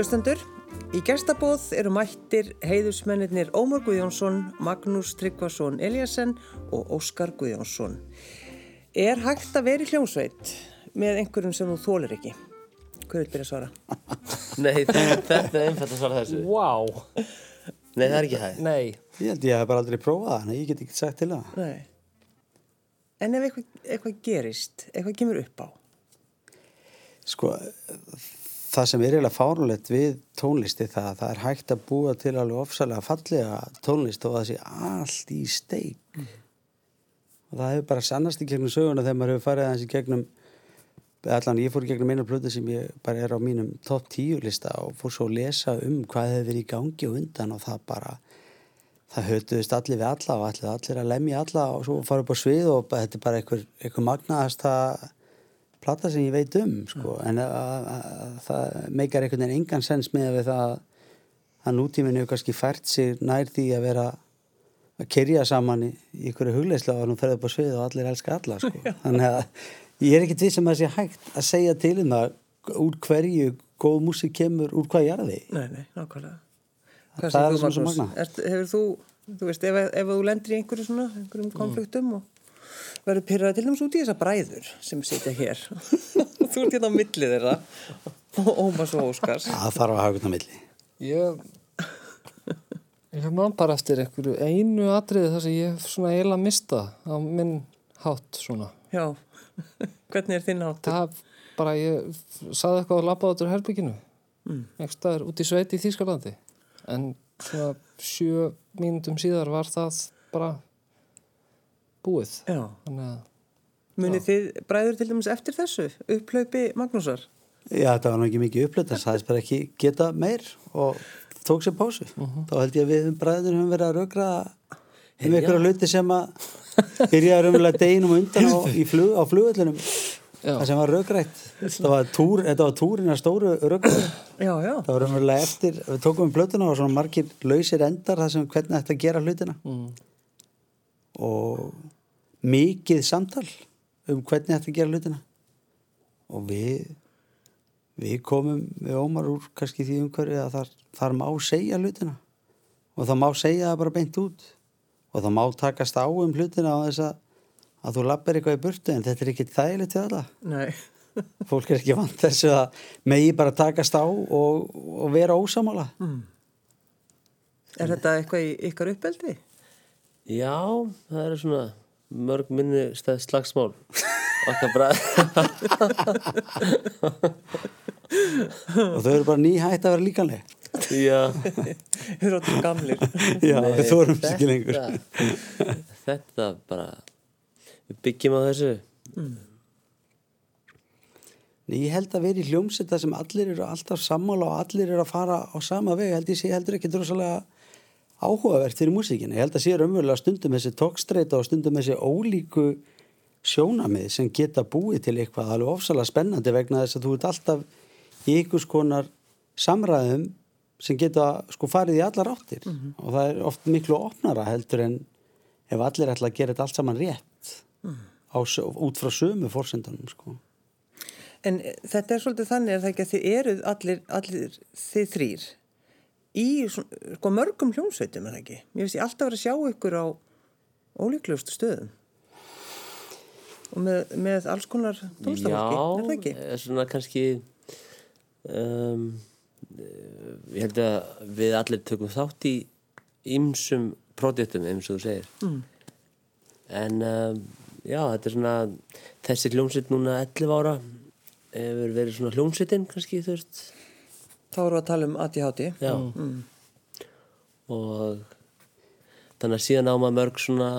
hlustendur. Í gestabóð eru mættir heiðusmennir Ómar Guðjónsson, Magnús Tryggvason Eliasson og Óskar Guðjónsson. Er hægt að vera í hljómsveit með einhverjum sem þú þólir ekki? Hver vil byrja að svara? Nei, þetta er einfalt að svara þessu. Vá, Nei, það er ekki hægt. nei, Ég held ég hef bara aldrei prófað það, en ég get ekki sagt til það. Nei. En ef eitthvað, eitthvað gerist, eitthvað kemur upp á? Sko, það sem er eiginlega fárulegt við tónlisti það, það er hægt að búa til alveg ofsalega fallega tónlist og það sé allt í steik. Og það hefur bara sannast í gegnum söguna þegar maður hefur farið aðeins í gegnum, allan ég fór í gegnum einu plötu sem ég bara er á mínum top 10 lista og fór svo að lesa um hvað hefur verið í gangi og undan og það bara, það hötuðist allir við alla og allir, allir að lemja alla og svo fara upp á svið og þetta er bara einhver, einhver magnaðasta plata sem ég veit um sko. en að, að, að, það meikar einhvern veginn engan sens með við það að nútíminn hefur kannski fært sig nær því að vera að kerja saman í, ykkur hugleisla og hún ferði upp á svið og allir elska alla sko. þannig að ég er ekkert við sem að sé hægt að segja til um það úr hverju góð músík kemur úr hvað jarði Nei, nei, nákvæmlega. Það Hvað er segir þú, svona svo. Ert, hefur þú, þú veist, ef, ef þú lendir í einhverju svona, einhverjum konfliktum og verður pyrrað til dæmis út í þessa bræður sem sitja hér. þú ert hérna á milli þeirra og Ómas og Óskars. það þarf að hafa einhvern milli ég, ég man bara eftir einhverju einu atriði þar sem ég hef svona eiginlega mista á minn hátt svona. Já, hvernig er þinn áttur? Það bara, ég saði eitthvað að labba áttur herbygginu, mm. einhver staðar út í sveit í Þýskalandi, en svona sjö mínútum síðar var það bara búið. Að munið þið bræður til dæmis eftir þessu, upplaupi Magnúsar? Já, þetta var nú ekki mikið upplöð það sagðist bara ekki geta meir og tók sér pásu þá held ég að við um bræðin höfum verið að rögra um einhverja hluti sem að byrjaði raunverulega deginum undan á, í flug, á flugöllunum Já. það sem var röggrætt þetta var, túr, þetta var túrin að stóru já. það var raunverulega eftir við tókum um plötuna og svona margir lausir endar það sem hvernig þetta að gera hlutina mm. Og mikið samtal um hvernig þetta gera hlutina. Og við við komum við Ómar úr kannski því umhverju að þar, þar má segja hlutina. Og það má segja það bara beint út. Og það má takast á um hlutina á þess að, að þú lappir eitthvað í burtu en þetta er ekki þægilegt til alla. Nei. fólk er ekki vant þessu að megi bara takast á og, og vera ósamála Er þetta eitthvað í ykkar uppeldi? Já, það eru svona mörg minni stæð slagsmál. Okkar bræð. og þau eru bara nýhætt að vera líkanleg Já. Þið eru áttur gamlir. já, Nei, við þórum þessu ekki lengur þetta, bara, við byggjum á þessu. Nei, ég held að vera í hljómsetta sem allir eru alltaf sammála og allir eru að fara á sama veg, held ég sé heldur ekki drosalega áhugavert fyrir músíkina. Ég held að sé raunverulega stundum þessi tókstreita og stundum þessi ólíku sjónamið sem geta búið til eitthvað alveg ofsalega spennandi vegna þess að þú ert alltaf í einhvers konar samræðum sem geta sko farið í allar áttir og það er oft miklu opnara heldur en ef allir ætla að gera þetta allt saman rétt á, sö- út frá sömu fórsendunum sko. En þetta er svolítið þannig er það ekki að þið eruð allir, allir þið þrýr í svona, sko, mörgum hljómsveitum er það ekki. Mér finnst ég alltaf verið að sjá ykkur á ólíklegustu stöðum og með, með alls konar tónstafólki, er það ekki? Já, svona kannski, um, ég held að við allir tökum þátt í ymsum projektum, eins og þú segir. Mm. En um, já, þetta er svona, þessi hljómsveit núna 11 ára hefur verið svona hljómsveitin kannski, þú veist. Þá erum við að tala um ADHD. Já. Og þannig að síðan á maður mörg svona,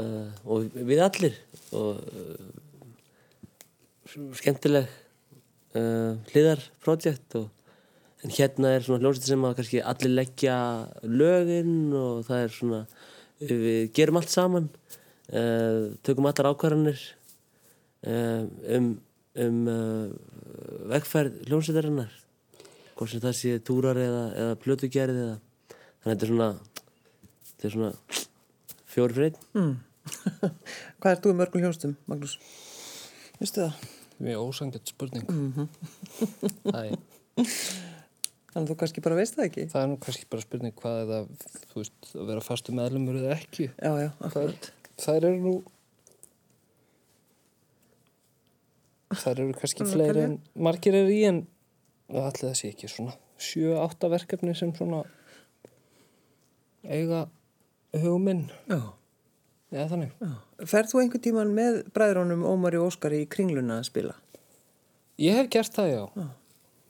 uh, og við allir, og uh, skemmtileg uh, hliðarprojekt og en hérna er svona hljómsveit sem að kannski allir leggja lögin og það er svona við gerum allt saman uh, tökum allar ákvarðanir uh, um, um uh, vegferð hljómsveitarinnar hvort sem það sé túrar eða, eða plötugerð eða þannig að þetta er svona þetta er svona fjóri fyrir einn Hvað er þú í mörgum hljómsveitum, Magnús? Vistu það? Mjög ósangjöld spurning. Mhm. Æ, Þannig að þú kannski bara veist það ekki. það er nú kannski bara spurning hvað er það, þú veist, að vera fastu meðlumur eða ekki. Já, já, Það, akkurat. þær eru nú, þær eru kannski fleiri en margir eru í en það sé ekki svona sjö, átta verkefni sem svona eiga hugminn Já, eða þannig. já. Ferð þú einhvern tíman með bræðrónum Ómari og Óskari í kringluna að spila? Ég hef gert það, já.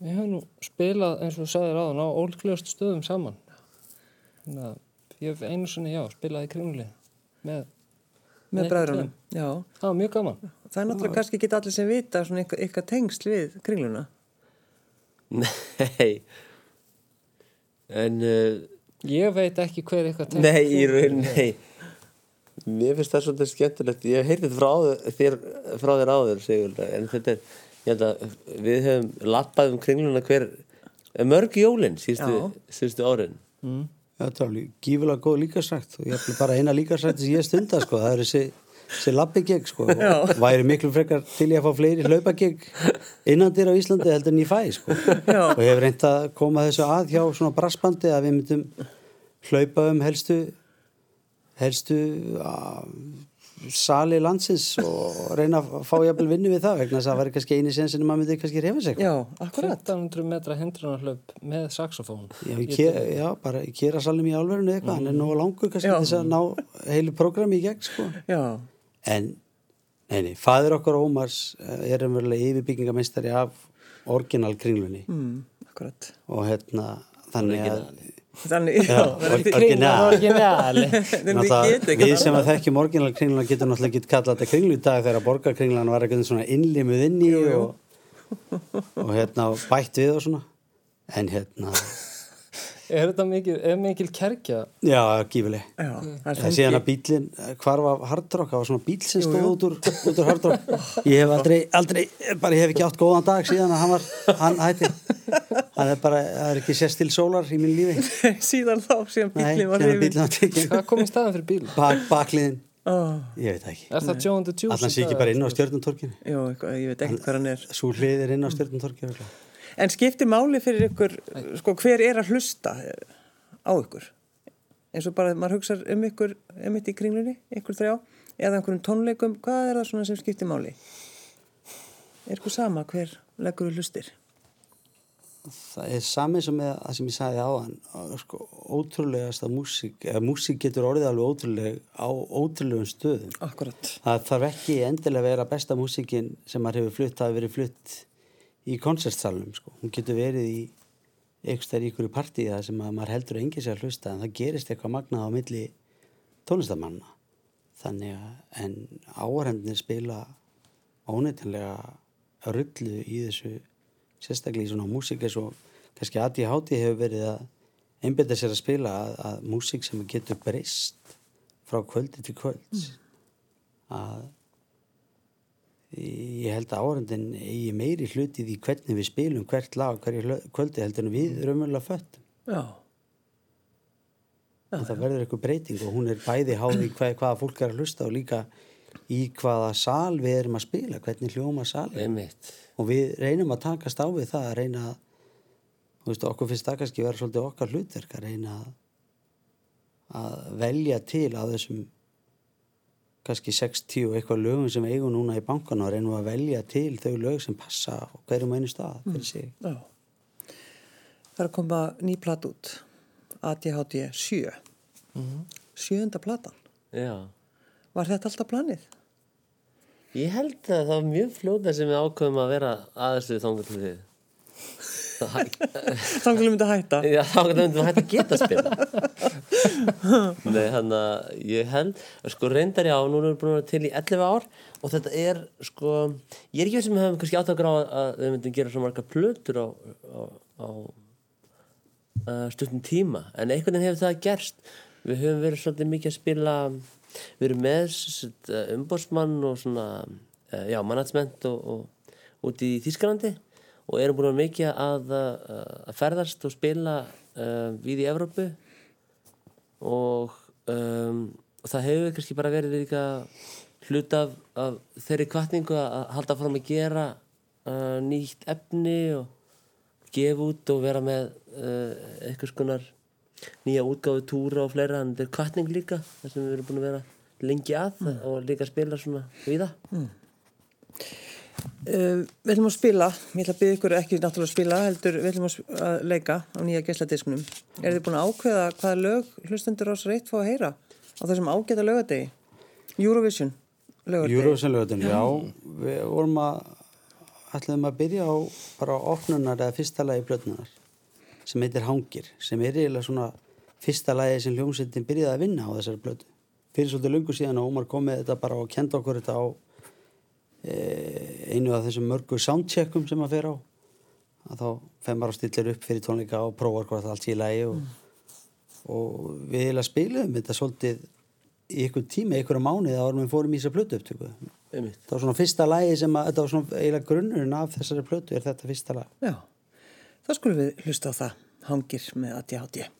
Ég hef nú spilað, eins og þú sagðir áðan, á ólíklegustu stöðum saman. Þannig að ég hef einu sinni, já, spilað í kringli með, Með bræðrónum, já. það var mjög gaman. Það er náttúrulega kannski ekki allir sem vita svona eitthvað tengsl við kringluna. Nei. En uh, Ég veit ekki hver eitthvað. Nei, í raun, nei. Mér finnst það svolítið skemmtilegt. Ég heyrði frá þér, frá þér áður Sigurður, en þetta er ég held að við hefum lappað um kringluna hver mörg jólin síðustu, síðustu árin. Mm. Já, það er gífulega góð líkasrækt og ég ætla bara eina líkasrækt sem ég stunda sko, það er þessi, þessi lappigegg sko og væri miklu frekar til ég að fá fleiri hlaupagegg innandir á Íslandi heldur en ég fæ sko Já. og ég hef reynt að koma þessu að hjá svona brassbandi að við myndum hlaupa um helstu helstu uh, sali landsins og reyna að fá jafnvel vinnu við það vegna þess að það væri kannski eini sen sem maður myndi kannski reyfa sig Já, akkurat. 1500 metra hindrunarhlaup með saxofón. Já, í ke, já, bara í kerasalum í álverðinu eitthvað, hann er nú langur kannski Já. þess að ná heilu prógrami í gegn, sko. Já, En, nei, nei, fadir okkar Ómars eh, er umverulega yfirbyggingameistari af orginal kringlunni. Mm, akkurat. og hérna, þannig að Þannig, já, náttúrulega, við sem að þekkjum orginal kringluna getum náttúrulega ekki kallað þetta kringlu í dag þegar borgarkringlan var eitthvað svona innlimuð inn í og, og hérna bætt við og svona. En hérna, Er þetta mikil, er mikil kerkja? já, gífileg Já, það er Það síðan að bílinn, hvar var hardrock, það var svona bíl sem stóð út úr, út úr hardrock. Ég hef aldrei, aldrei, bara ég hef ekki átt góðan dag síðan að hann var, hann hætti. Hann er bara, það er ekki sérst til sólar í mín lífi. Síðan þá, síðan bílinn var bílinn tekinn. Hvað kom í staðan fyrir bíl? Bak, bakliðin, Ó, ég veit það ekki. Er það? Allan sé ekki bara inn á eitthvað, ég veit ekki hvað hann er. Svo hlið er inn á stjörnuntorkinu. En skiptir máli fyrir ykkur, sko, hver er að hlusta á ykkur? Eins og bara maður hugsa um ykkur, um ykkur í kringlunni, ykkur þrjá, eða einhverjum tónleikum, hvað er það svona sem skiptir máli? Er ykkur sama hver leggur við hlustir? Það er sami sem með það sem ég sagði á hann, sko, ótrúlegast að músík, eða músík getur orðið alveg ótrúleg á ótrúlegum stöðum. Akkurat. Það þarf ekki endilega að vera besta músíkin sem maður hefur flutt, það hefur verið flutt í koncertsalunum, sko. Hún getur verið í einhvers þær í ykkur partíða sem að maður heldur engi sér að hlusta en það gerist eitthvað magnað á milli tónlistamanna. Þannig að, en áhærendinir spila óneitanlega rullu í þessu sérstaklega í svona eins og kannski ADHD hefur verið að einbyrða sér að spila að, að músík sem getur breyst frá kvöldi til kvölds að ég held að áhörndin eigi meiri hluti í hvernig við spilum hvert lag hverju kvöldi heldur en við raunverulega föttum. Já. og það verður eitthvað breyting og hún er bæði háði hvað, hvaða fólk er að hlusta og líka í hvaða sal við erum að spila hvernig hljóma einmitt. Og við reynum að takast á við það að reyna að þú veist, okkur finnst það kannski vera svolítið okkar hlutverk að reyna að, að velja til á þessum kannski 60 og eitthvað lögum sem eigum núna í bankan og reynum að velja til þau lög sem passa á hverjum einu stað fyrir sig. Já. Það er að koma ný plat út. ADHD 7. Sjöunda platan. Já Var þetta alltaf planið? Ég held að það var mjög fljóta sem við ákveðum að vera aðeins við þangað til við Þannig að myndi hætta. Já, við hægt að geta að spila Nei, hann að ég held, sko reyndar já nú erum við búin að vera til í 11 ár og þetta er, sko, ég er ekki veist sem við höfum kannski áttakur á að við myndum gera svo marga plötur á, á, á uh, stundum tíma en einhvern veginn hefur það gerst. Við höfum verið svolítið mikið að spila við erum með umbósmann og svona, uh, já, management og, og út í Þískalandi og erum búin að mikið að, að, að ferðast og spila uh, við í Evrópu og, um, það hefur kannski bara verið líka hlut af, af þeirri kvartningu að halda fram að gera uh, nýtt efni og gefa út og vera með uh, eitthvað skonar nýja útgáfu túra og fleira. En þetta er kvartning líka þar sem við erum búin að vera lengi að og líka spila svona við það Uh, við ætlum að spila, ég ætla að byggja ykkur ekki náttúrulega að spila, heldur við ætlum að leika á nýja geisladisknum. Er þið búin að ákveða hvaða lög hlustendur ás reitt fá að heyra á þessum ágæta lögadegi? Eurovision lögadegi. Eurovision lögutin, já við vorum að ætlum að byrja á bara opnunar eða fyrsta lagi blöðnunar sem heitir Hangir sem er eiginlega svona fyrsta lagi sem hljómsveitin byrjaði að vinna á þessari blödu fyrir svolítið lungu síðan og Ómar kom með þetta bara og kenda okkur þetta á einu af þessum mörgu soundcheckum sem að fer á að þá fer maður og stillir upp fyrir tónleika og prófar hvort allt sé í lagi og, og við eiginlega spilum þetta svolítið í ykkur tíma, ykkur mánuði áður en við fórum í þessa plötu upptöku Einmitt. það var svona fyrsta lagi sem að þetta var svona eiginlega grunnurinn af þessari plötu er þetta fyrsta lag Já, þá skulum við hlusta á það, hangir með ADHD. Hangir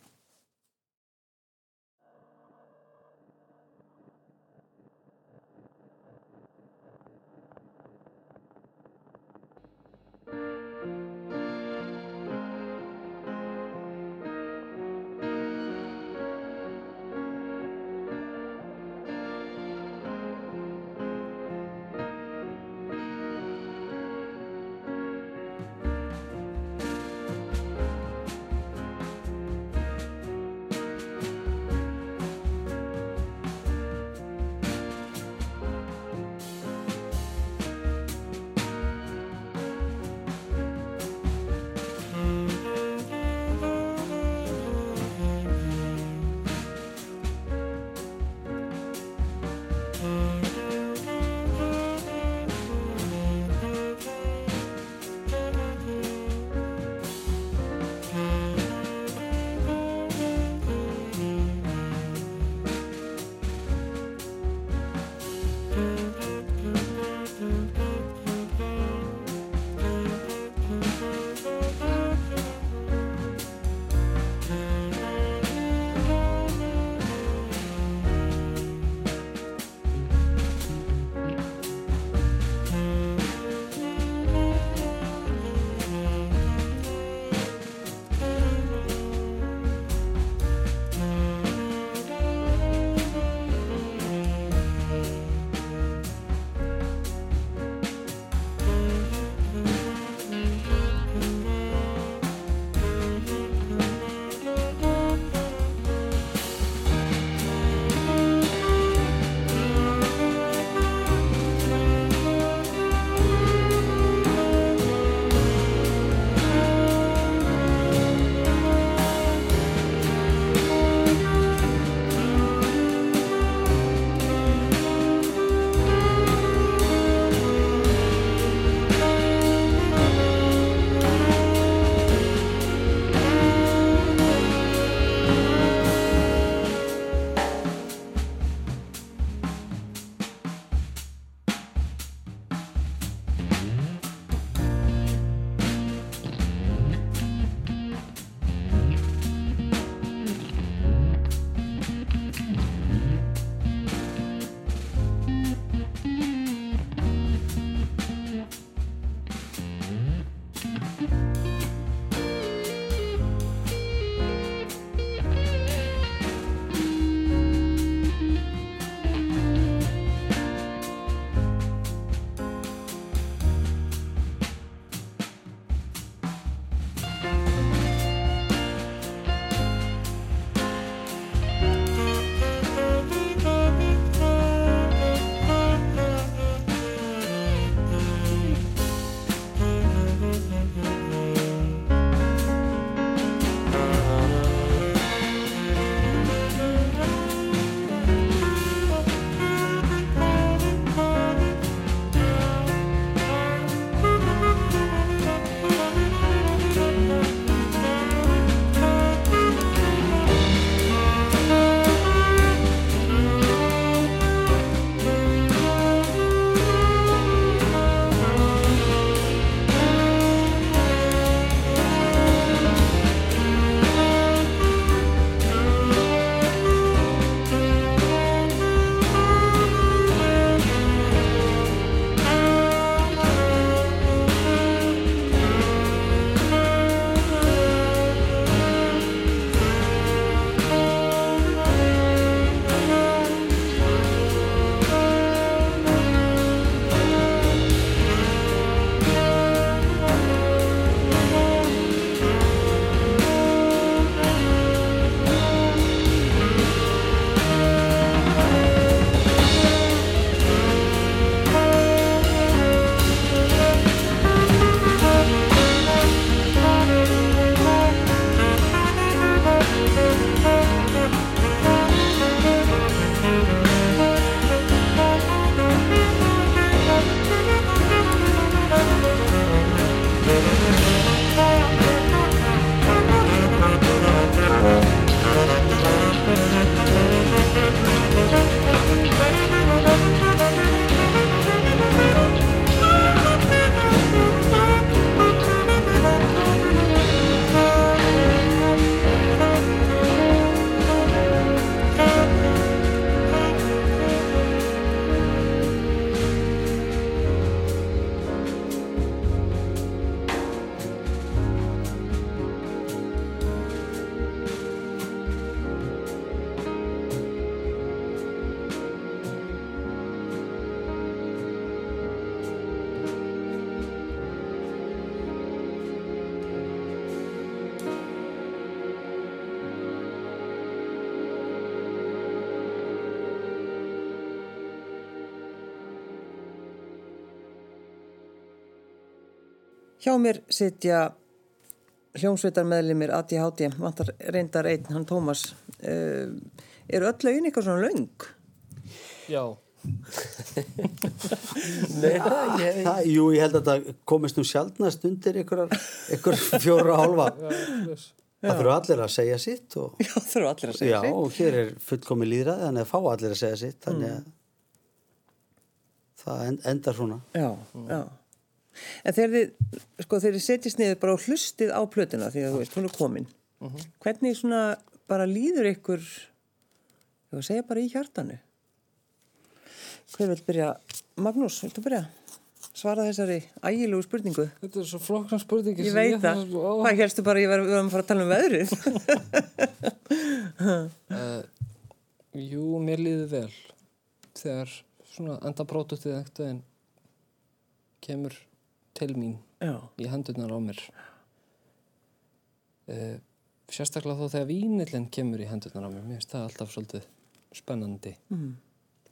Hjá mér sitja hljómsveitarmeðlimir ADHD, vantar reyndar einn, hann Tómas. Uh, eru öll lögin eitthvað svona löng? Já, Nei, það, ég, Það, jú, ég held að það komist nú sjaldnast undir ykkur, fjóra hálfa. já. Það þurfa allir að segja sitt og, Já, það eru allir að segja já, sig. og hér er fullkomi líðræði, þannig að fá allir að segja sitt, þannig að það en- endar svona. Já, já. En þegar þið, sko, þið setjast niður bara og hlustið á plötuna því að þú veist, hún er komin. Hvernig svona bara líður ykkur, að segja bara í hjartanu. Hver vil byrja? Magnús, viltu byrja? Svara þessari ægilegu spurningu. Þetta er svo flokkna spurningi Ég veit það. Hvað helstu bara, ég varum að fara að tala um veðrið. Uh, jú, mér líður vel þegar svona enda pródúktið einhvern veginn kemur til mín já, í hendurnar á mér uh, sérstaklega þó þegar vínillin kemur í hendurnar á mér mér finnst það alltaf svolítið spennandi mm.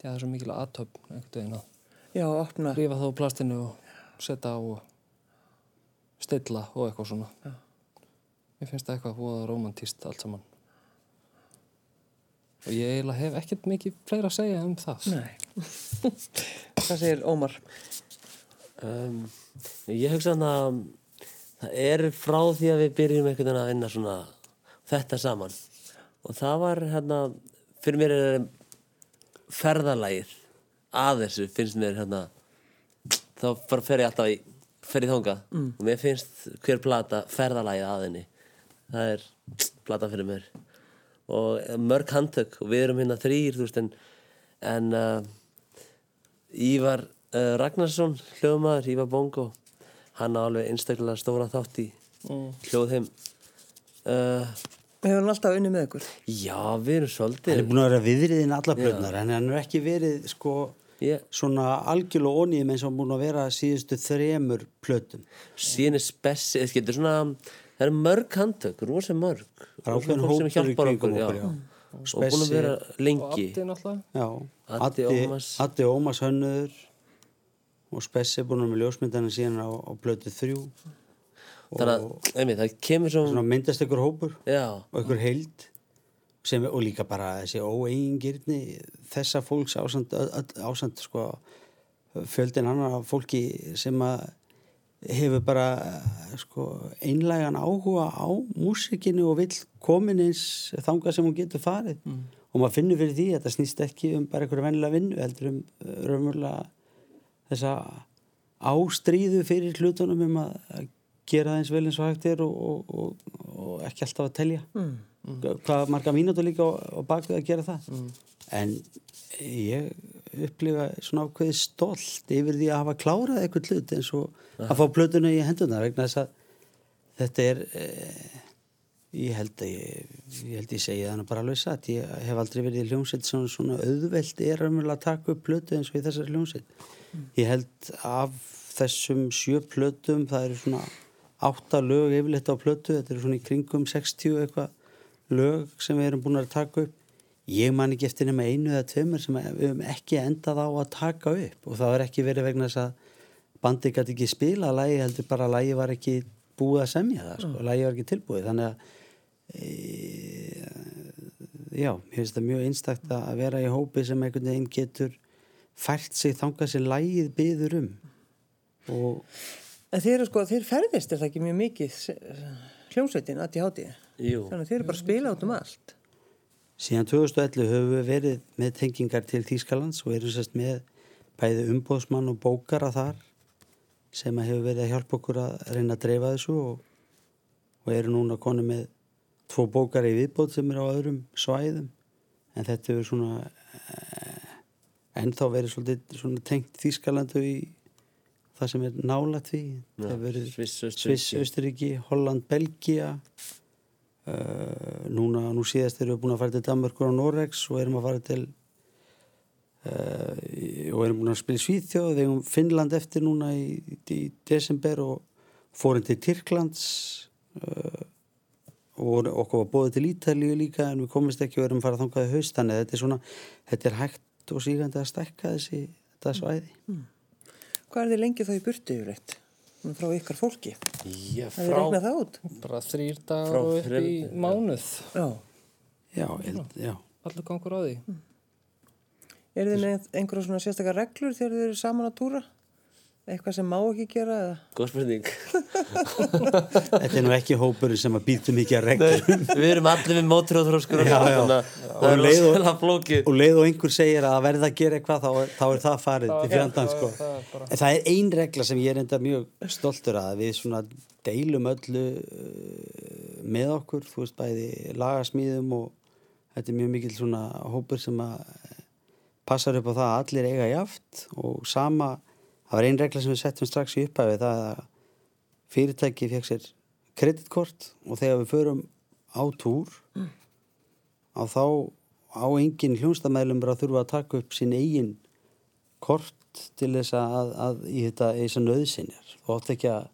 það er svo mikil aðtöfn einhvern veginn að já, opna. rífa þá plastinu og setja á og stilla og eitthvað svona Já. mér finnst það eitthvað voða romantíst allt saman og ég hef ekkert mikið fleira að segja um það Nei. Hvað segir Ómar? Um, ég hugsa hann að það er frá því að við byrjum einhvern veginn að vinna svona þetta saman. Og það var hérna fyrir mér er ferðalagið að þessu finnst mér hérna þá fer ég alltaf í fer í þonga mm. og mér finnst hver plata ferðalagið að henni. Það er plata fyrir mér. Og mörg handtök og við erum hérna þrýr þú veist en, en uh, Ívar uh, Ragnarsson hljóðmaður, Ívar Bongo hann á alveg einstaklega stóra þátt í Mm. hljóðheim. Uh, Hefur hann alltaf unni með ykkur? já, við erum Hann svolítið er búin að vera viðriðin alla blöðnar, en hann er ekki verið sko ég, svona algjörlega ónýjum eins og hann búin að vera síðustu þremur plötum. síðan er spessi eða getur svona, það eru mörg handtök rosa mörg. Er Og sem hópur í hjálpar kringum okkur, okkur, já. og búin að vera og lengi. Addi náttúrulega. Já, Addi Ómars. Hönnur og Spessi er búin að með ljósmyndanum síðan á, á blötu þrjú. Þannig að, það svo myndast ykkur hópur já, og ykkur heild sem, og líka bara þessi óeigingirni þessa fólks ásand, ásand sko, fjöldin annar fólki sem að hefur bara sko, einlægan áhuga á músikinu og vill komin eins þangað sem hún getur farið. Og maður finnur fyrir því að þetta snýst ekki um bara einhverju vennilega vinnu heldur um raunverulega þessa ástríðu fyrir hlutunum um að að gera það eins vel eins og hægt er og, og, og, og ekki alltaf að telja. Mm. hvað marga mínútur líka á, bakvið að gera það. En ég upplifa svona ákveði stolt yfir því að hafa klárað eitthvað hlut eins og að fá plötuna í hendunar vegna þess að þetta er eh, ég held að ég, ég held ég segi það nú bara alveg satt. Ég hef aldrei verið í hljómsveit svona, svona auðvelt er að taka upp plötu eins og í þessari hljómsveit ég held af þessum sjö plötum það eru svona átta lög yfirleitt á plötu þetta eru svona í kringum 60 eitthvað lög sem við erum búin að taka upp. Ég man ekki eftir nema einu eða tveimur sem við höfum ekki endað á að taka upp og það er ekki verið vegna þess að bandi gæti ekki spila lagi heldur bara að lagi var ekki búið að semja það sko, lagi var ekki tilbúið þannig að e, já, mér finnst það mjög einstakt að vera í hópi sem einhvern veginn getur fært sig þangað sem lagið byður um og þeir sko, þeir ferðist er það ekki mjög mikið hljómsveitin að ég háti. Þannig að þeir eru bara að spila út um allt. Síðan 2011 höfum við verið með tengingar til Þýskalands og erum sérst með bæði umbóðsmann og bókara þar sem hefur verið að hjálpa okkur að reyna að dreifa þessu og, og eru núna konu með tvo bókara í viðbót sem eru á öðrum svæðum en þetta hefur svona eh, ennþá verið svolítið svona tengt Þýskalandu í það sem er nálægt því. Það hefur verið Sviss, Austuríki, Holland, Belgia uh, núna, nú síðast erum við búin að fara til Danmarkur og Noregs og erum að fara til uh, og erum búin að spila Svíþjóð. Við erum Finnland eftir núna í, í desember og fórum til Tyrklands uh, og okkur var bóðið til Ítalíu líka en við komist ekki og erum að fara þangað í haust. Þannig að þetta er svona, þetta er hægt og sígandi að stækka þessi þetta svæði Hvað er þið lengi þá í burtu yfirleitt? Frá ykkar fólki. Já, Það er regnað það út. Bara þrýr dagar Frá og upp í mánuð. Já. Já, já. Allur gangur á því. Er þið með einhverja svona sérstakar reglur þegar þið eru saman að túra? Eitthvað sem má ekki gera eða? Góð spurning. Þetta er nú ekki hópurinn sem að býtu mikið að reglum. Við erum allir með mótróðróskur og er leið og-. Og leið og einhver segir að verða að gera eitthvað, þá, þá er það farið til fjandan, sko. er En það er ein regla sem ég er enda mjög stoltur að við svona deilum öllu uh, með okkur, þú veist, bæði lagasmíðum og þetta er mjög mikil svona hópur sem að passar upp á það að allir eiga jaft og sama, það var ein regla sem við settum strax í upphæfi, það er að fyrirtæki fekk sér kreditkort og þegar við förum á túr á þá á engin hljónstamæðlumur að þurfa að taka upp sín eigin kort til þess að, að í þetta þess að nöðsynjar og átti ekki að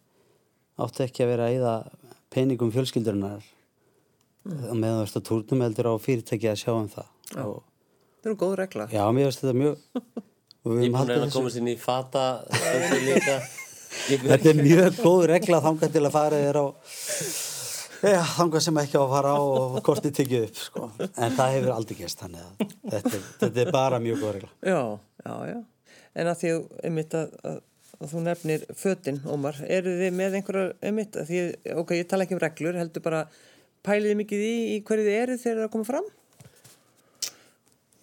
átti ekki að vera að eyða peningum fjölskyldurinnar. Mm. meðan þú veist að túrnum heldur á fyrirtæki að sjá um það. Og, Það eru góð regla. já, mér veist þetta mjög og við Ég er höfum búin að haldið reyna að þessu- Þetta er mjög góð regla þangað til að fara þér á Já, þangað sem ekki á að fara á og kortið tekið upp sko. en það hefur aldrei gerst þannig að þetta þetta er bara mjög góð regla Já, já, já. En að því einmitt að, að, að þú nefnir fötin, Ómar, eru þið með einhverjar, einmitt, að því, ok, ég tala ekki um reglur, heldur bara, pælið þið mikið í, í hverju þið eru þegar það er að koma fram?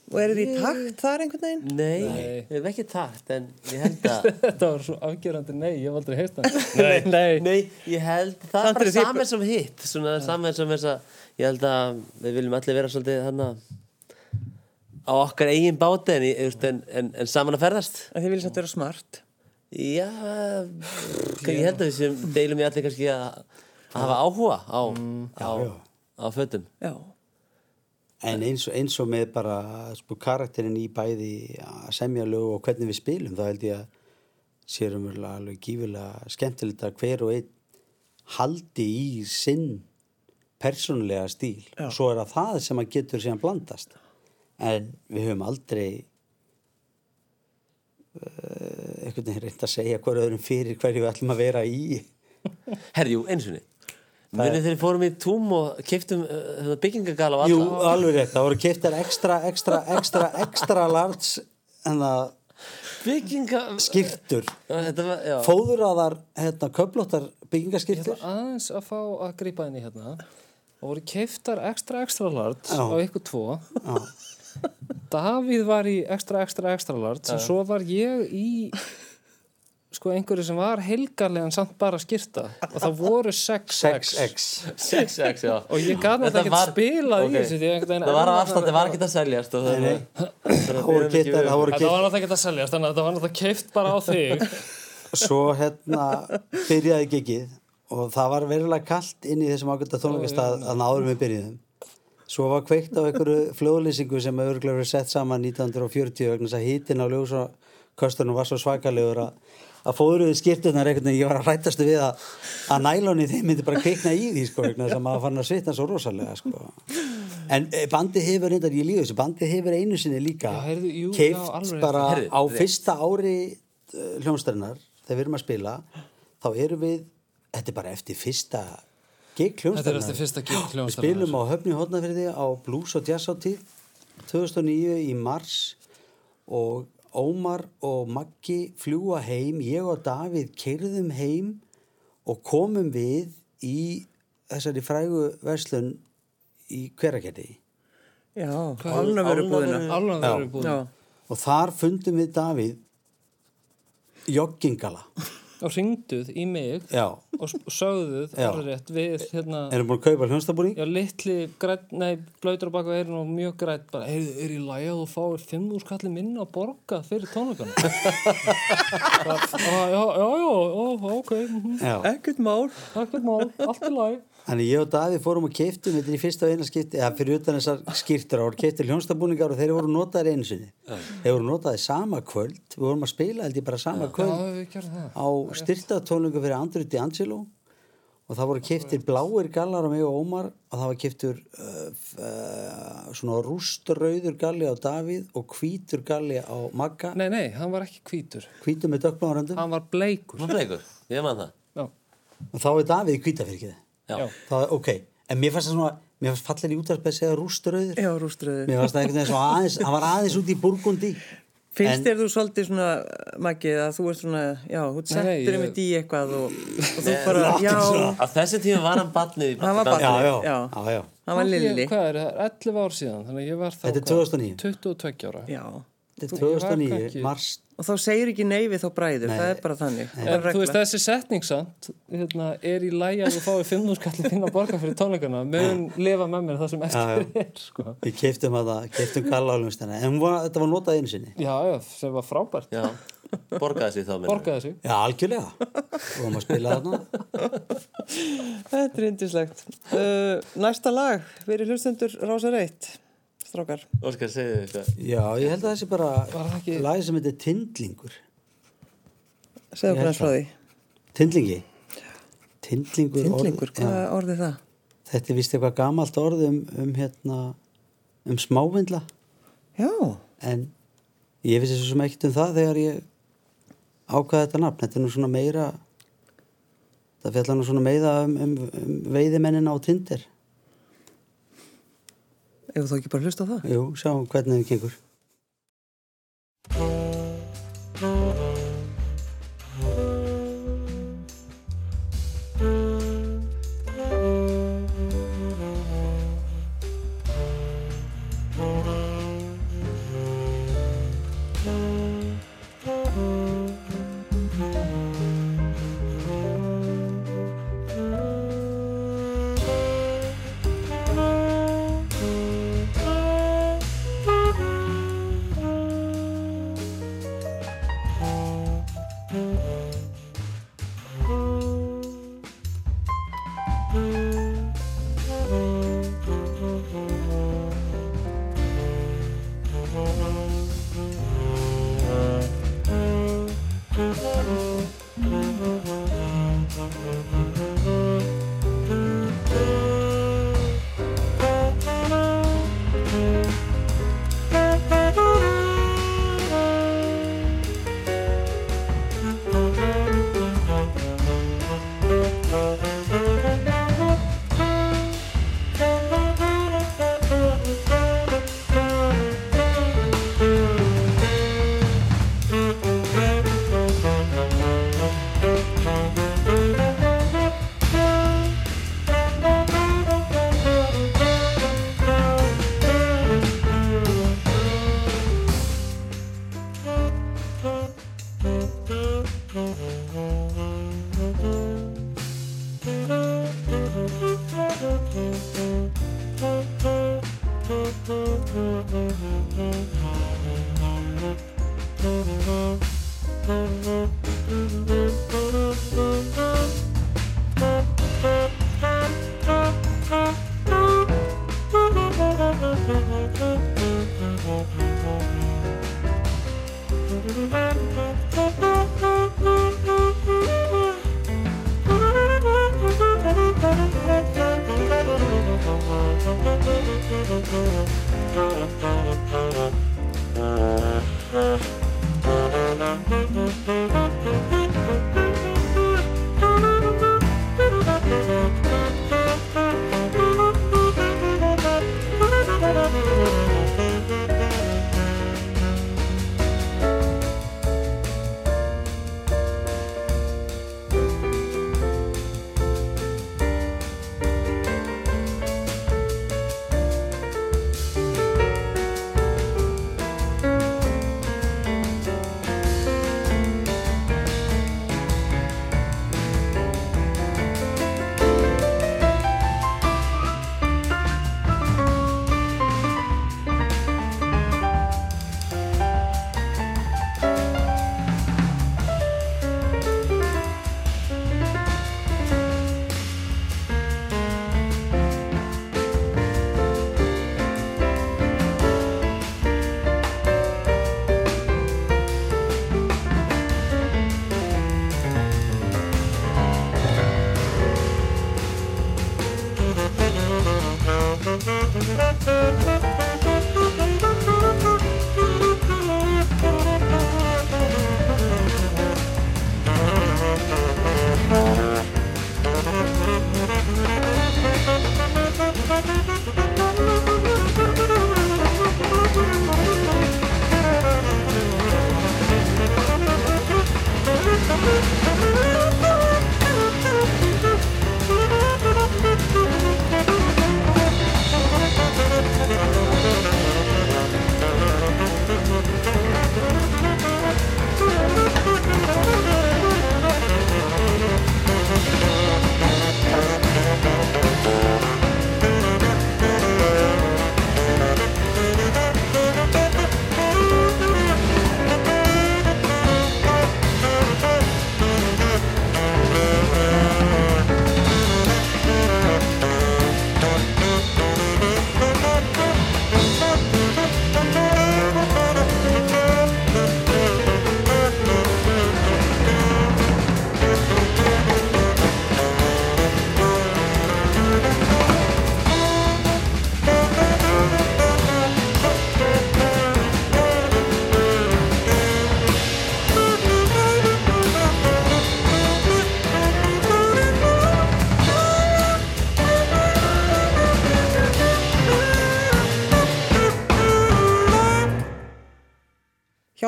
Og eru þið í takt þar einhvern veginn? Nei, Nei. við erum ekki takt en ég held að Þetta var svo afgerandi nei, ég hef aldrei heist það. Nei, nei. Nei, ég held það Samt er bara saman sem hitt svona saman sem þess að ég held að við viljum allir vera svolítið þannig á okkar eigin báti en, ég- en, en, en saman að ferðast Að þið viljið samt vera smart. Já, ég held að við sem deilum við allir kannski að, að hafa áhuga á, á, já. á fötum Já, En eins og, eins og með bara sko, karakterin í bæði að semja lög og hvernig við spilum þá held ég að sérum við alveg gífilega skemmtilegt að hver og einn haldi í sinn persónulega stíl. Já. og svo er það það sem að getur síðan blandast. En við höfum aldrei uh, einhvern veginn reynd að segja hver öðrum fyrir hverju við ætlum að vera í. Herjú, einsunni Munið þegar við fórum í túm og keftum uh, byggingagala og Jú, alla alveg rétt, það voru keftar ekstra, ekstra, ekstra, ekstra það Bygginga skýrtur Þetta var, já fóðuraðar hérna, köflóttar Ég byggingaskýrtur ætla aðeins að fá að grípa inn í hérna. Það voru keiftar extra extra large Já. á ykkur tvo. Davíð var í extra extra extra large en svo var ég í sko einhverju sem var helgarlegan samt bara skýrta og það voru 6x 6x 6x, já. Og ég gaf náttúrulega Þetta ekkert var- spilað ok. í þessu Það var afstand, það var ekki að seljast og það var það voru keftar, það voru Þetta var náttúrulega ekki að seljast þannig að þetta var náttúrulega keift bara á þig. Svo hérna byrjaði gigið og það var verulega kallt inn í þessum ágönda tónleikastað að náður við byrjuðum. Svo var kveikt á einhverju flóðlýsingu sem örgulega verið sett saman 1940 vegna þess að hítin á ljósakostunum var svo svakalegur að að fóðruðu skýrtunar einhvern veginn, ég var að rættastu við að, að nælóni þeim myndi bara kveikna í því sko, vegna þess að maður fann að svitna svo rosalega sko. en eh, bandið hefur reyndar, ég lífi þessu, bandið hefur einu sinni líka Já, heyrðu, jú, já, keift alveg bara rétt. á Heyrðu, fyrsta ári uh, hljónstærinar þegar við erum að spila þá erum við, þetta er bara eftir fyrsta gig gig við spilum á höfni hótnafyrði á Blues og Jazz átíð 2009 í mars og Ómar og Maggi fljúa heim, ég og Davíð keirðum heim og komum við í þessari frægu verslun í hveragerði. Já, álna verið búðina. Alveg Já. verið búin Já, og þar fundum við Davíð joggingala og ringduð í mig já, og sögðuð orðrétt við hérna erum búin að kaupa hljónstabúning Já, litli, grætt, nei, blöytur á baka eirinn og mjög grætt bara, heyrðu, er í lagi að þú fáir 5.000 kalli minna að borga fyrir tónleikana? bara, já, já, já, já, ok, mhm, já. ekkert mál. ekkert mál, allt í lagi. Þannig ég og Davíð fórum og keiftum þetta er í fyrsta og eina skipti, eða fyrir utan þessar skýrtur ára, keiftum hljónstabúningar og þeir voru notaðir einu sinni. Þeir voru notaðir sama kvöld, við vorum að spila held ég bara sama Já, kvöld það. á styrtatónlingu fyrir Andrew D'Angelo og það voru keiftir bláir gallar á mig og Ómar og það var keiftur uh, uh, svona rústrauður galli á Davíð og hvítur galli á Magga, Nei, nei, hann var ekki hvítur. hvítur með dökkbláðaröndum Hann var bleikur. Hvað bleikur? ég man það Já, og þá er Davíð í kvítafyrkið Já, já. Það er ok, en mér fannst það svona mér fannst fallir í útvarpið að segja rúströður Já, rúströður. mér fannst það einhvern veginn svona aðeins hann var aðeins út í Burgundi Finnst þér þú svolítið svona, Maggi, að þú ert svona, já, þú settur ég- einmitt í eitthvað og, og þú bara, já, á þessi tíma var hann barnið í Hann var barnið. já, Já. já, já. hann var lilli. Hvað er það? 11 ár síðan, þannig að ég var þá Þetta er hvað? 2009. 22 ára. Já, þetta er ég var 2009, ekki- mars og þá segir ekki nei við þá bræður, Nei. það er bara þannig. Er En bara þú veist regla. þessi setningssamt hérna, er í lægi að þú fáið 5 skallið þín að borga fyrir tónleikana mun lifa með mér það sem eftir Já, er sko. við keiftum að það, keiftum gallálumstæna en hún var, þetta var notað einu sinni. Já, já, sem var frábært. Já, borgaði sig þá með Borgaði sig. Já, algjörlega. Og hann að spila þarna. Þetta er indislegt. Uh, næsta lag, verið hlustendur Rása Reitt, strákar. Óskar, segðu eitthvað. Já, ég held að það sé bara ekki- lagi sem heitir Tindlingur. Segðu hans frá því. Tindlingi? Tindlingur, Tindlingur, orð, hvað orðið það? þetta er vist eitthvað gamalt orð um, um hérna um smávindla. Já, en ég vissi svo sem ekkert um það þegar ég ákvaði þetta nafn. Þetta er nú svona meira það fjallar nú svona meira um, um, um veiðimennina á Tinder ef þú ekki bara hlusta á það. jú, sjáum hvernig það gengur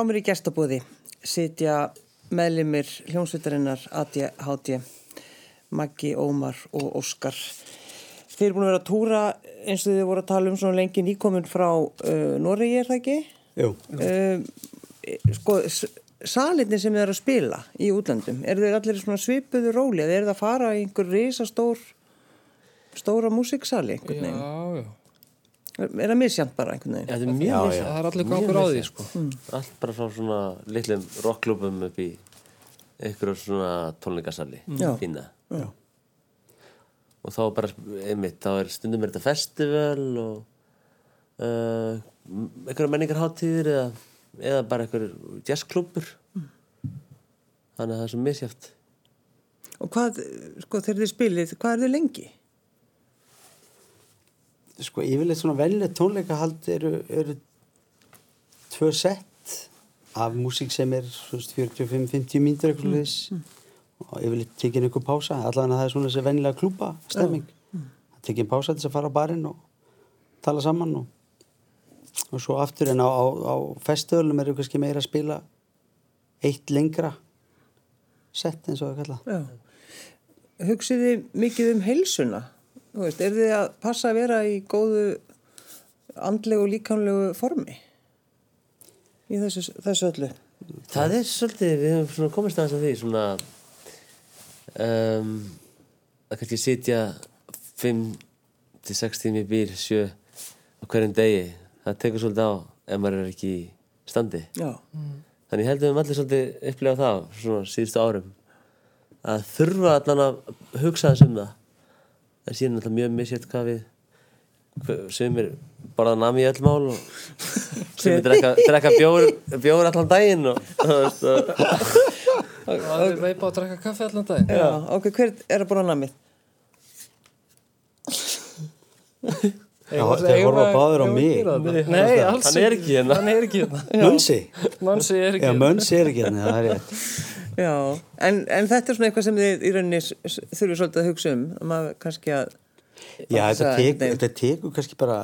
Hjá mér í gestabúði sitja meðlimir hljómsveitarinnar ADHD, Maggi, Ómar og Óskar. Þeir eru búin að vera að túra eins og þið voru að tala um svona lengi nýkomin frá uh, Noregi, er það ekki? Jú. Uh, sko, salinni sem þið eru að spila í útlandum, eru þeir allir í svona svipuðu róli eða eru það að fara í einhver risastór stóra músiksali einhvern veginn? Já, já. Er það misjant bara einhvern veginn? Þetta er mjög já. Það er allir gangur á því, sko. Allt bara frá svona litlum rockklubum upp í einhverjum svona. Fína. Já. Og þá bara, einmitt, þá er stundum er þetta festival og uh, einhverja menningarháttíðir eða, eða bara einhverjur jazzklubur. Þannig að það er svo misjæft. Og hvað, sko, þegar þið spilið, hvað er þið lengi? Sko, yfirleitt svona venlega tónleikahald eru, eru tvö sett af músík sem er þú veist, 45-50 mínútur eitthvað mm. og yfirleitt tekið einhver pása allavega það er svona þessi venlega klúpa stemming það tekið einn pása til þess að fara á barinn og tala saman og, og svo aftur en á, á, á festivalum eru kannski meira að spila eitt lengra sett eins og það kalla Já. Hugsið þið mikið um heilsuna? Þú veist, er þið að passa að vera í góðu andlegu og líkamlegu formi í þessu, þessu öllu? Það er svolítið, við svona komist aðeins að því svona um, að kannski sitja 5-6 tími bíl, 7 á hverjum degi, það tekur svolítið á ef maður er ekki í standi Já. þannig ég held að við allir svolítið upplegað það svona síðustu árum að þurfa allan að hugsa þess um það en síðan er alltaf mjög misjætt hvað við hver- sumir borða nami í öll mál og sumir drekka, drekka bjór, bjór allan daginn og, Það er veipa að drekka kaffi allan daginn. Já, ok, hver er að búra namið? Já, þeir horfa báður á mig. Nei, alls Hann er ekki hérna. Hann er ekki hérna. Mönsi? Er. Mönsi er ekki hérna, það er rétt Já, en, en þetta er svona eitthvað sem þið í rauninni þurfið svolítið að hugsa um, að maður kannski að... Já, að þetta tekur, tekur kannski bara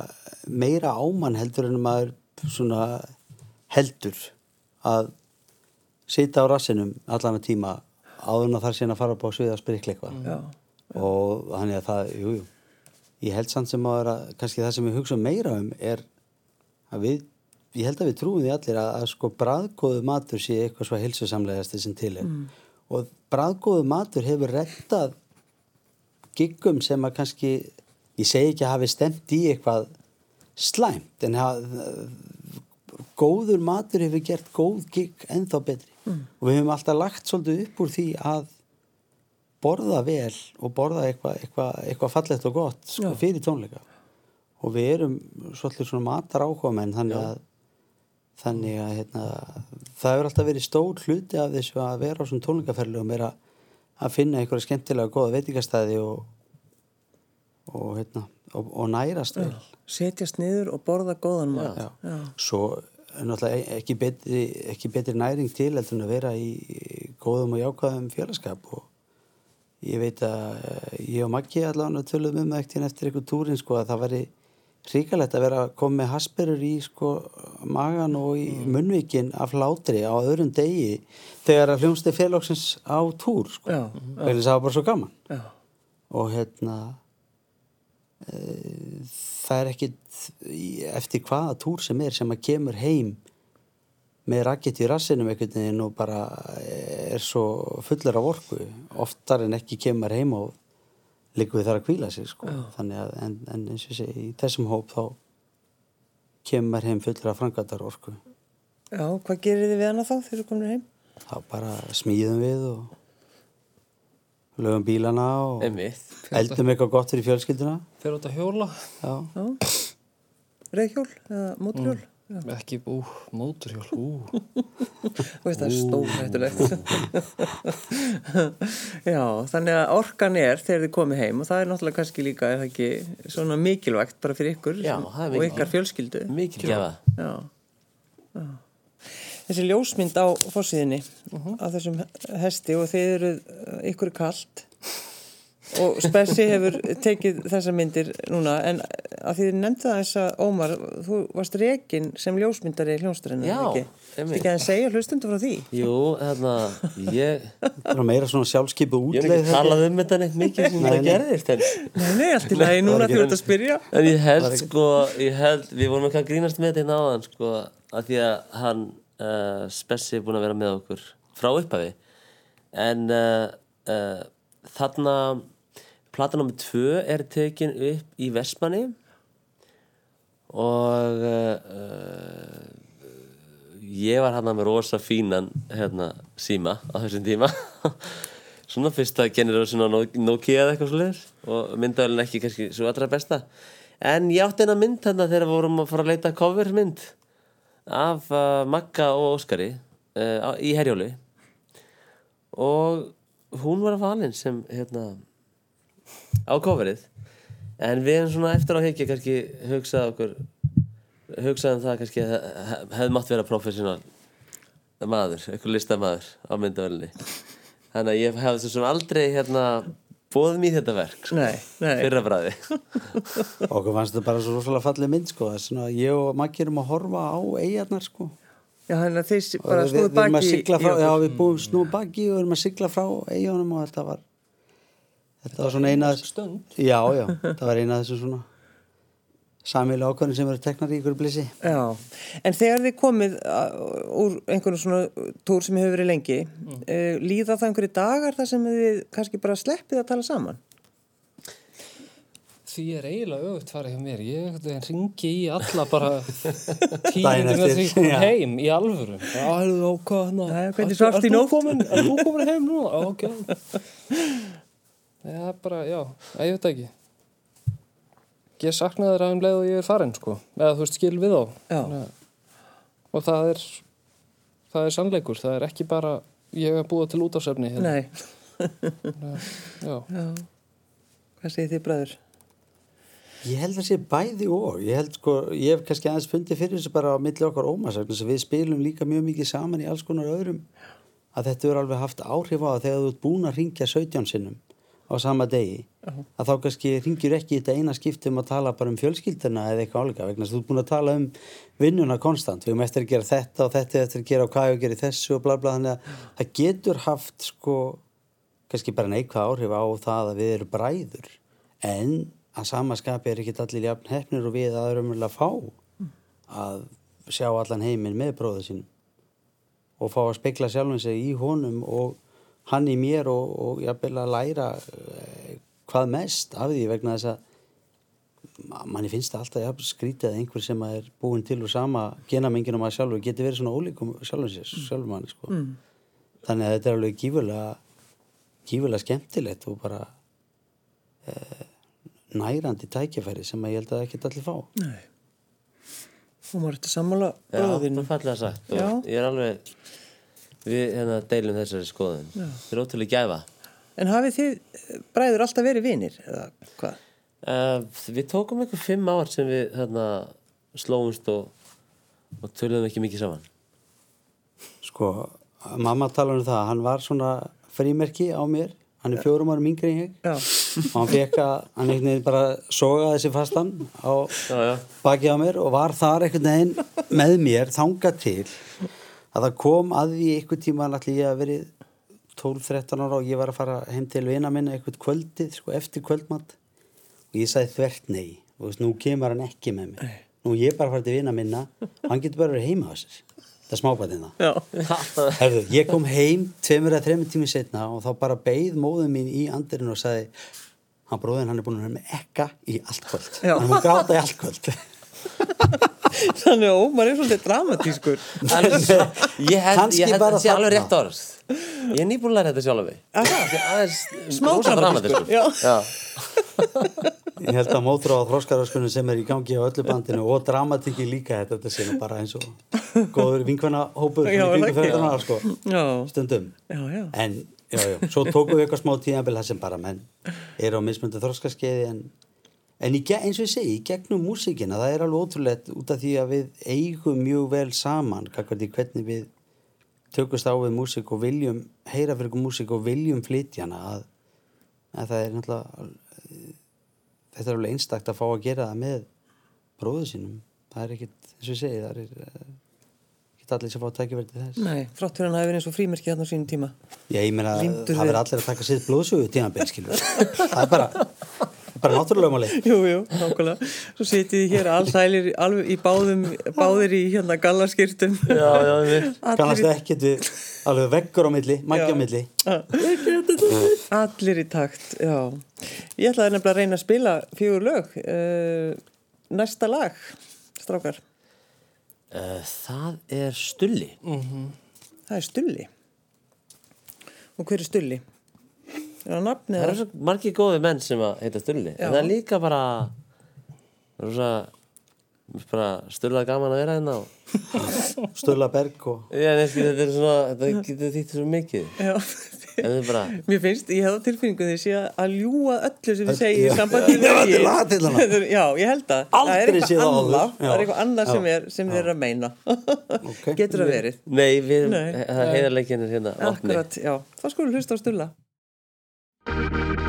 meira ámann heldur en maður svona heldur að sita á rassinum allan að tíma áður en að þar síðan að fara upp á svið að sprikla eitthvað. Já, og þannig að það, jú, jú. Ég held samt sem að kannski það sem við hugsa meira um er að við, ég held að við trúum því allir að, að sko bræðgóðu matur sé eitthvað svo heilsusamlegasti sem til er. Og bræðgóðu matur hefur rettað giggum sem að kannski ég segi ekki að hafi stemt í eitthvað slæmt en hafa, góður matur hefur gert góð gigg ennþá betri. Og við höfum alltaf lagt svolítið upp úr því að borða vel og borða eitthvað eitthva, eitthva fallegt og gott sko, Já. fyrir tónleika. Og við erum svolítið svona matar áhuga menn þannig að, þannig að hérna, það hefur alltaf verið stór hluti af þessu að vera á svona tónleikaferðlegum er að, að finna einhverja skemmtilega góða veitingastæði og, og, hérna, og, og nærast vel setjast niður og borða góðan mat. Já. Já. svo náttúrulega ekki betri, ekki betri næring til heldur en að vera í góðum og jákvæðum félagskap og ég veit að eh, ég og Maggi allavega töluðum um það ekkert eftir eitthvað túrin sko að það væri ríkalegt að vera að koma með hasperur í sko magan og í munnvikin af hlátri á öðrum degi þegar að hljómsdi félagsins á túr sko. Að það var bara svo gaman. Já, og hérna e, það er ekkit eftir hvaða túr sem er sem að kemur heim með rakkett í rassinum einhvern veginn og bara er svo fullur af orku oftar en ekki kemur heim og liggur við þar að kvíla sig sko. þannig að en, en eins og segi í þessum hóp þá kemur heim fullur af frangatar orku já, hvað gerir þið við hana þá þegar þið komið heim? þá bara smíðum við og lögum bílana og eldum eitthvað gott fyrir fjölskylduna Fyrir út að hjóla. reyðhjól eða móturhjól? Já, Ekki, ú, móturhjól, ú. veist það er stórhættulegt. Já, þannig að orkan er þegar þið komið heim og það er náttúrulega kannski líka, það ekki svona mikilvægt bara fyrir ykkur Já, sem- og mikilvægt. ykkar fjölskyldu. mikil gefa Já, já. Þessi ljósmynd á fórsíðinni af þessum hesti og þið eru ykkur kalt og Spessi hefur tekið þessar myndir núna en að því þið nefndi það þess að Ómar, þú varst rekin sem ljósmyndari í hljónsturinn Já, ekki? Ekki að segja hlustundu frá því? Jú, þarna, ég, Það er meira svona sjálfskipu ég hef útleið ekki talað um þetta neitt mikið sem það gerðist en, Nei, nei, allt í lagi núna þú ert að spyrja. en ég held sko, ég held, við vorum ekki að grínast með þetta hérna áðan sko, að því að hann uh, Spessi er búin að vera með okkur frá upphafi. En uh, uh, þarna plata nr. 2 er tekin upp í Vestmanni. Og uh, ég var hann með rosa fínan hérna, síma á þessum tíma. Svona fyrsta generation á Nokia eða eitthvað svolítið og myndavelin ekki kannski svo allra besta. En ég átti eina mynd þarna þegar vorum að fara að leita cover mynd af uh, Magga og Óskari uh, í Herjóli. Og hún var að valin sem hérna á coverið en við erum svona eftir á hekja kannski hugsað okkur hugsaðum það kannski að hef- hefði mátt vera professional maður, eitthvað listamaður á myndavelni þannig að ég hefði svo sem aldrei hérna bóðum í þetta verk sko, Nei, nei. fyrra bræði Okkur fannst þetta bara svo rosalega fallið mynd sko. Ég og Maggi erum að horfa á eigarnar sko. Já, þannig að þeir bara við, stóðu við erum að baki já við búum snúið baki og erum að sigla frá eigunum og þetta var þetta var svona eina Stund. já já, það var eina þessu svona samilega ákvæðin sem eru teknar í ykkur blissi Já, en þegar þið komið úr einhvern svona túr sem hefur verið lengi, Mm. uh, líða það einhverju dagar þar sem þið kannski bara sleppið að tala saman? Því er eiginlega auðvitað farið hjá mér. Ég ringi í alla bara minnum eftir, því ég kom já. heim í alvöru. Hérna? Jæja, hvernig svafstu í nótt? komin- Er þú komin heim núna? Já, ok. Já, bara, já, ég veit ekki. Ég saknaði þeirra um leið og ég er farin, sko. Eða þú veist, skil við að- Og það er, það er sannleikur. Það er ekki bara, ég er búið til útásefni. hérna. Nei, Já. já. Hvað segir þið bræður? Ég held að sé bæði og ég held sko, ég hef kannski aðeins fundið fyrir þessu bara á milli okkar að við spilum líka mjög mikið saman í alls konar öðrum að þetta er alveg haft áhrif á það þegar þú ert búin að ringja 17 sinnum á sama degi að þá kannski ringir ekki þetta eina skipti um að tala bara um fjölskyldina eða eitthvað álíka vegna að þú ert búin að tala um vinnuna konstant, við erum eftir að gera þetta og þetta eftir að gera og hvað að gera í þessu og bla bla þannig að það getur haft sko kannski bara neikvað áhrif á það að við erum bræður. En að samaskapi er ekki allir jafn hefnir og við að raunverulega fá að sjá allan heiminn með bróðu sínum og fá að spekla sjálfum sig í honum og hann í mér og, og jafnvel að læra eh, hvað mest af því vegna þess að ma- manni finnst það alltaf jafn skrítið að einhver sem er búin til úr sama genamenginum að sjálfur geti verið svona ólíkum sjálfum sér, sjálfum manni sko. þannig að þetta er alveg gífurlega gífurlega skemmtilegt og bara eh, nærandi tækifæri sem að ég held að ekki allir fá Nei. Þú maður þetta sammála Já, það er fallega sagt og Já. ég er alveg við hérna deilum þessari skoðun. Þetta er ótrúlega gæfa. En hafið þið bræður alltaf verið vinir? Eða hvað? uh, við tókum eitthvað fimm ár sem við hérna slóumst og, og töluðum ekki mikið saman. Sko, mamma talar um það hann var svona frímerki á mér. Hann er fjórum árum yngri en ég. Já, og hann fekk að hann einhvern veginn bara soga þessi fastan á já, já. baki á mér og var þar einhvern veginn með mér þanga til að það kom að því einhvern tíma allir ég að verið 12-13 ára og ég var að fara heim til vina minna einhvern kvöldið, sko, eftir kvöldmatt og ég sagði þvert nei. Og veist, nú kemur hann ekki með mér. Nú er ég bara að fara til vina minna. Hann getur bara verið heima á sér. Það er smábatinn það. Ég kom heim tveimur eða þreimur tími setna og þá bara beigð móðum mín í andirinn og sagði hann bróðin hann er búin að vera með ekka í allt kvöld. Já. hann er búin að gráta í allt kvöld Þannig að Ómar er svolítið dramatískur. Alveg, ég held, Kannski ég held að bara þetta sé alveg rétt orð. Ég er nýbúin að læra þetta sjálf er Smá dramatískur, já. já. ég held að mótur á þróskaraskunum sem er í gangi á öllu bandinu og dramatíki líka þetta, þetta sé bara eins og góður vinkvenna hópur er það sko, Já, stundum. Já, já. en já, já, svo tókum við eitthvað smá tíðanbel það sem bara menn eru á mismundu þróskaskeiði en, en í, eins og ég segi, í gegnum músíkina það er alveg ótrúlegt út af því að við eigum mjög vel saman hvernig við tökust á við músík og viljum heyra fyrir músík og viljum flytjana að en það er náttúrulega þetta er alveg einstakt að fá að gera það með bróðu sínum. Það er ekkit, eins og ég segi, það er eh, allir sem fá tækifæri til þess. Nei, frátt fyrir hann hafi verið eins og frímerki þarna sínum tíma. Já, ég meina, það verður allir að taka sitt blóðsögu tímabil, skilur það er bara, bara náttúrulega máli Jú, jú, nákvæmlega. Svo sitið þið hér allsælir alveg í báðum, báðir í hérna gallaskirtum. Já, já, við kannast ekkert við alveg veggur á milli, maggi á milli allir í takt, já. Ég ætlaði nefnilega að reyna að spila fjögur lög. Uh, næsta lag, strákar. uh, Það er stulli Það er Stulli. Og hver er Stulli? Er það nafnið? Það eru svo margir góði menn sem að heita stulli Já. En það er líka bara er bara stullega gaman að vera hérna og Sturla Berg og Já, neski, þetta er svona, þetta getur þýtt svo mikið. Já, En það er bara mér finnst, ég hef á tilfinningu því að ljúa öllu sem við segjum í sambandi er er- Já, ég held að Það er Aldrei séð eitthvað það Það er eitthvað annað sem, er, sem þið er að meina. Ok. Getur það verið? Nei, við það er heiðarleikinir hérna Akkurat, já, þá skulum við hlusta á Stulla Thank you.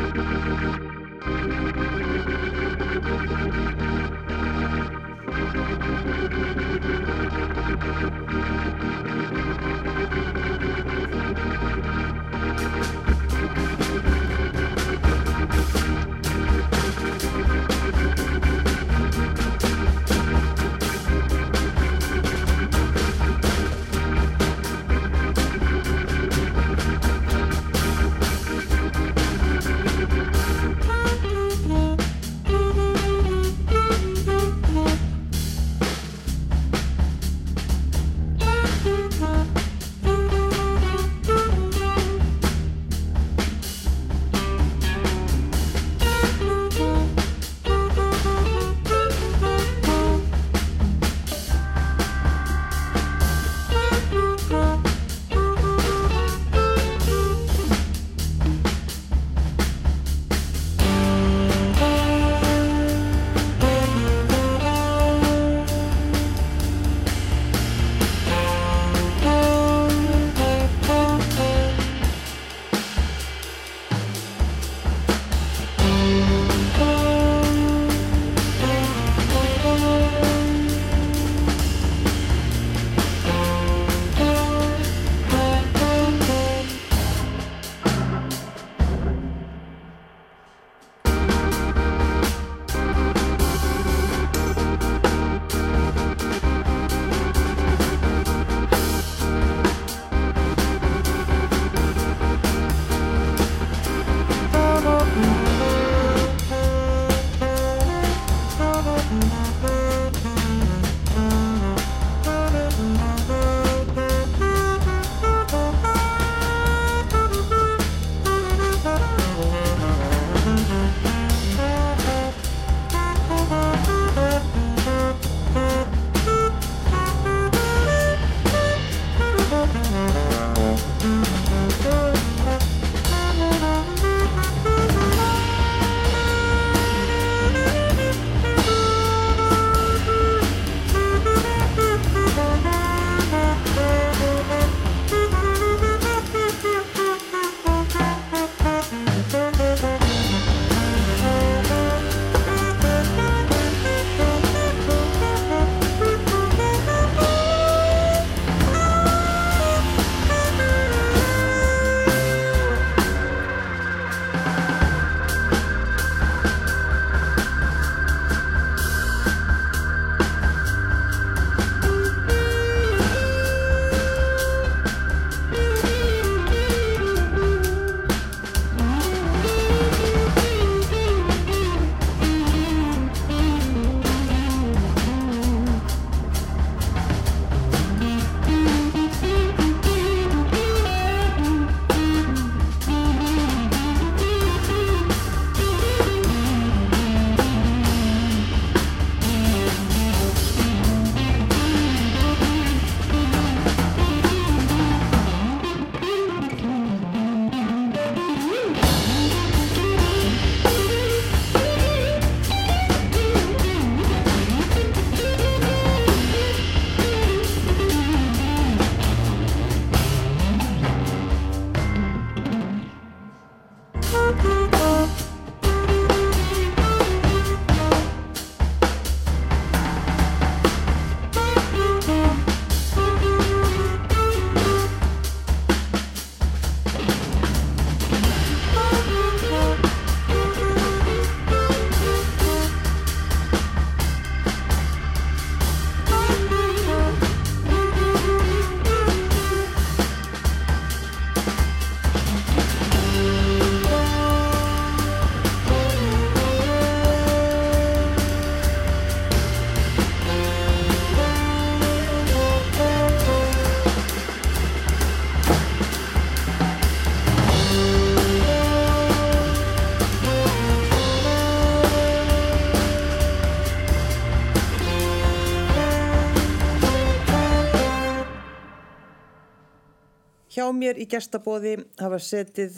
Mér í gestabóði hafa setið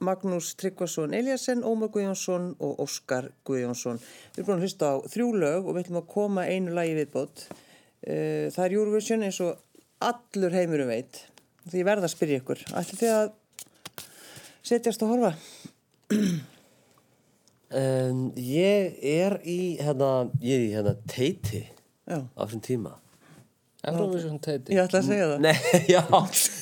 Magnús Tryggvason Eliasson, Ómar Guðjónsson og Óskar Guðjónsson. Við erum búin að hlusta á þrjú lög og við ætlum að koma einu lagi viðbót. Eh, Það er Eurovision eins og allur heimurum veit. Því verða að spyrja ykkur. Ætli þið að setjast og horfa? Um, ég er í hérna, ég er í hérna teiti Já, á þessum tíma Eurovision teiti ég ætla að segja það. Nei, já,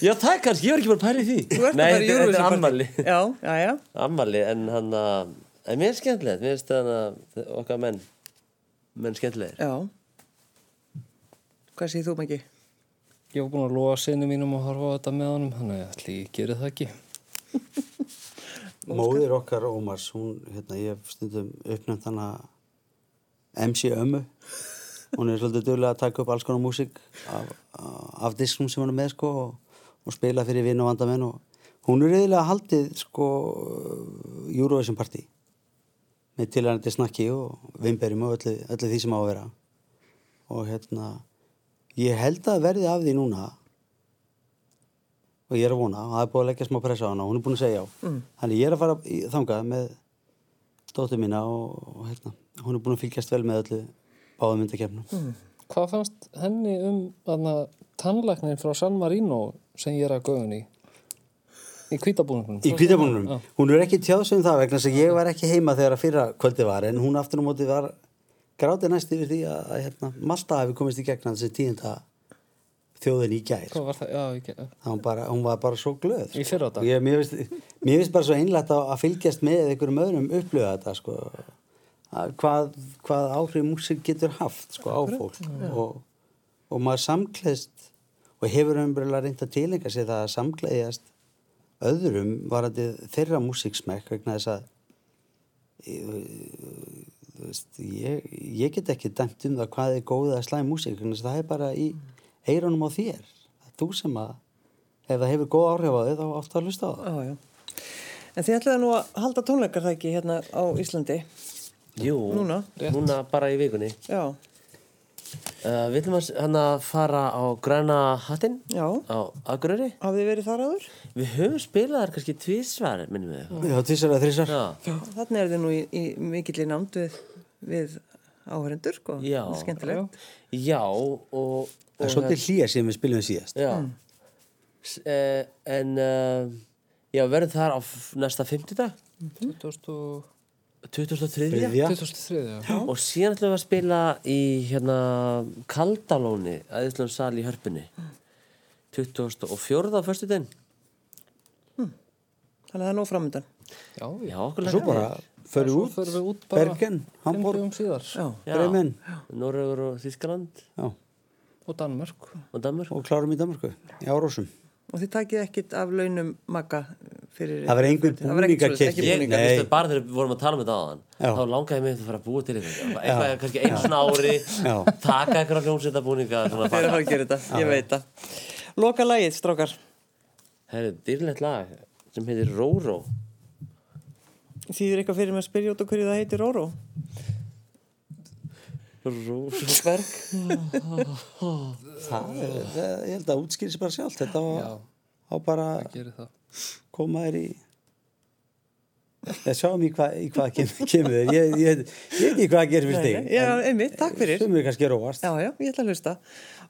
já það er kannski, ég var ekki bara að í því Þú ert Nei, að fara í þetta- þetta er Eurovision ammali. Já, já, já. Ammali, en hann að en mér er skemmtilegt, mér finnst þannig að okkar menn menn skemmtilegir Já. Hvað segir þú, Maggi? Ég var búin að lofa sinni mínum að horfa á þetta með honum Þannig að ætli ég geri það ekki Móðir okkar Ómars, hún, hérna, ég hef stundum uppnefnt hana MC Ömmu. Hún er svolítið duglega að taka upp alls konar músík af, af disknum sem hún er með, sko, og, og spila fyrir vinn og vandamenn og hún er reyðilega haldið, sko, Eurovision Party með tilhærandi snakki og vimberjum og öllu, öllu því sem á að vera. Og hérna, ég held að verði af því núna og ég er að vona, það er búið að leggja smá pressa á hana og hún er búin að segja já. Mm. Þannig ég er að fara þangað með dóttur mína og, og hérna, hún er búin að fylgjast vel með öllu báðum myndakefnum. Mm. Hvað fannst henni um þarna tannlæknin frá San Marino sem ég er að gauðin í? Í kvítabúningunum? Í kvítabúnunum, Já. hún er ekki tjáð sem það vegna að ég var ekki heima þegar að fyrra kvöldi var en hún aftur á móti var grátið næst yfir því að, að hérna, Malta hefði komist í gegna þessi tíunda þjóðin í gær. Hvað var það? Já, ekki. Það Hún, bara, hún var bara svo glöð. Og Ég, mér finnst bara svo einlægt að, að fylgjast með einhverjum öðrum upplöða þetta sko. Að hvað, hvað áhrif músík getur haft sko, á fólk. Og, og maður samkleðst og hefur umbröðlega reynd að tilenga sér það að samkleðjast öðrum varandi þeirra músíksmekk vegna þess að ég, veist, ég, ég get ekki dæmt um það hvað er góð eða slæm músík vegna að það er bara í eironum á þér. Það er þú sem að ef það hefur góð áhrif á þig þá átt að hlusta á það. Já, já. En þið ætlaði nú að halda tónleikar það ekki hérna á Íslandi? Jú, Núna? núna bara í vikunni. Já, uh, Við ætlum að hann að fara á græna hattinn já. á Akureyri. Hafið þið verið þar áður? Við höfum spilað þar kannski tvísvar, minnum við. Já, tvisar eða þrísar Já, Þannig er þið nú í, í mikillir námt við, við áhörendur, sko. Já. Það er Skemmtilegt. já og, og Það er svolítið hlýja sem við spilum síðast. Já. S- eh, En uh, Já, verðum þar á næsta 50 dag 2000 og... 2003 Þriðja. 2003, já. Og síðan ætlum við að spila í hérna Kaldalóni að Íslands sal í hörpunni. 2004 á förstu dinn Þannig að það er nóg framöndan. Já, já. Svo bara við út, við út bara Bergen, Hamburg. Bremen. Norrögur og Þískaland og Danmörk. og Danmörk. Og klárum í Danmarku í Árósum Og þið takið ekkit af launum magga fyrir... Það var Það ekki búningakeyptur. Ég. Nei. veistu, bara þegar við vorum að tala um þetta áðan Já. þá langaði mig að fara að búa til eitthvað eitthvað, kannski svona ári Já. taka eitthvað hljómsveita búninga svona Þeir eru að fara að gera þetta, ég veit það. Loka lagið, strókar. Það er dýrlegt lag sem heitir Róró Þýðir eitthvað fyrir mig að spyrja út á hverju það heitir Róró? Rósberg Það er, ég held að útskýri sér bara sjálft Þetta var á bara Gerir það. koma þér í sjáum í hvað, í hvað kem, kemur þér ég, ég, ég veit ekki hvað gerir fyrir þig Já, einmitt, takk fyrir. Sumir kannski róast Já, já, ég ætla að hlusta.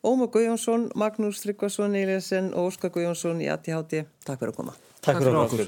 Ómar Guðjónsson, Magnús Tryggvason, Eliasson og Óskar Guðjónsson í ATHT. Takk fyrir að koma. Takk fyrir okkur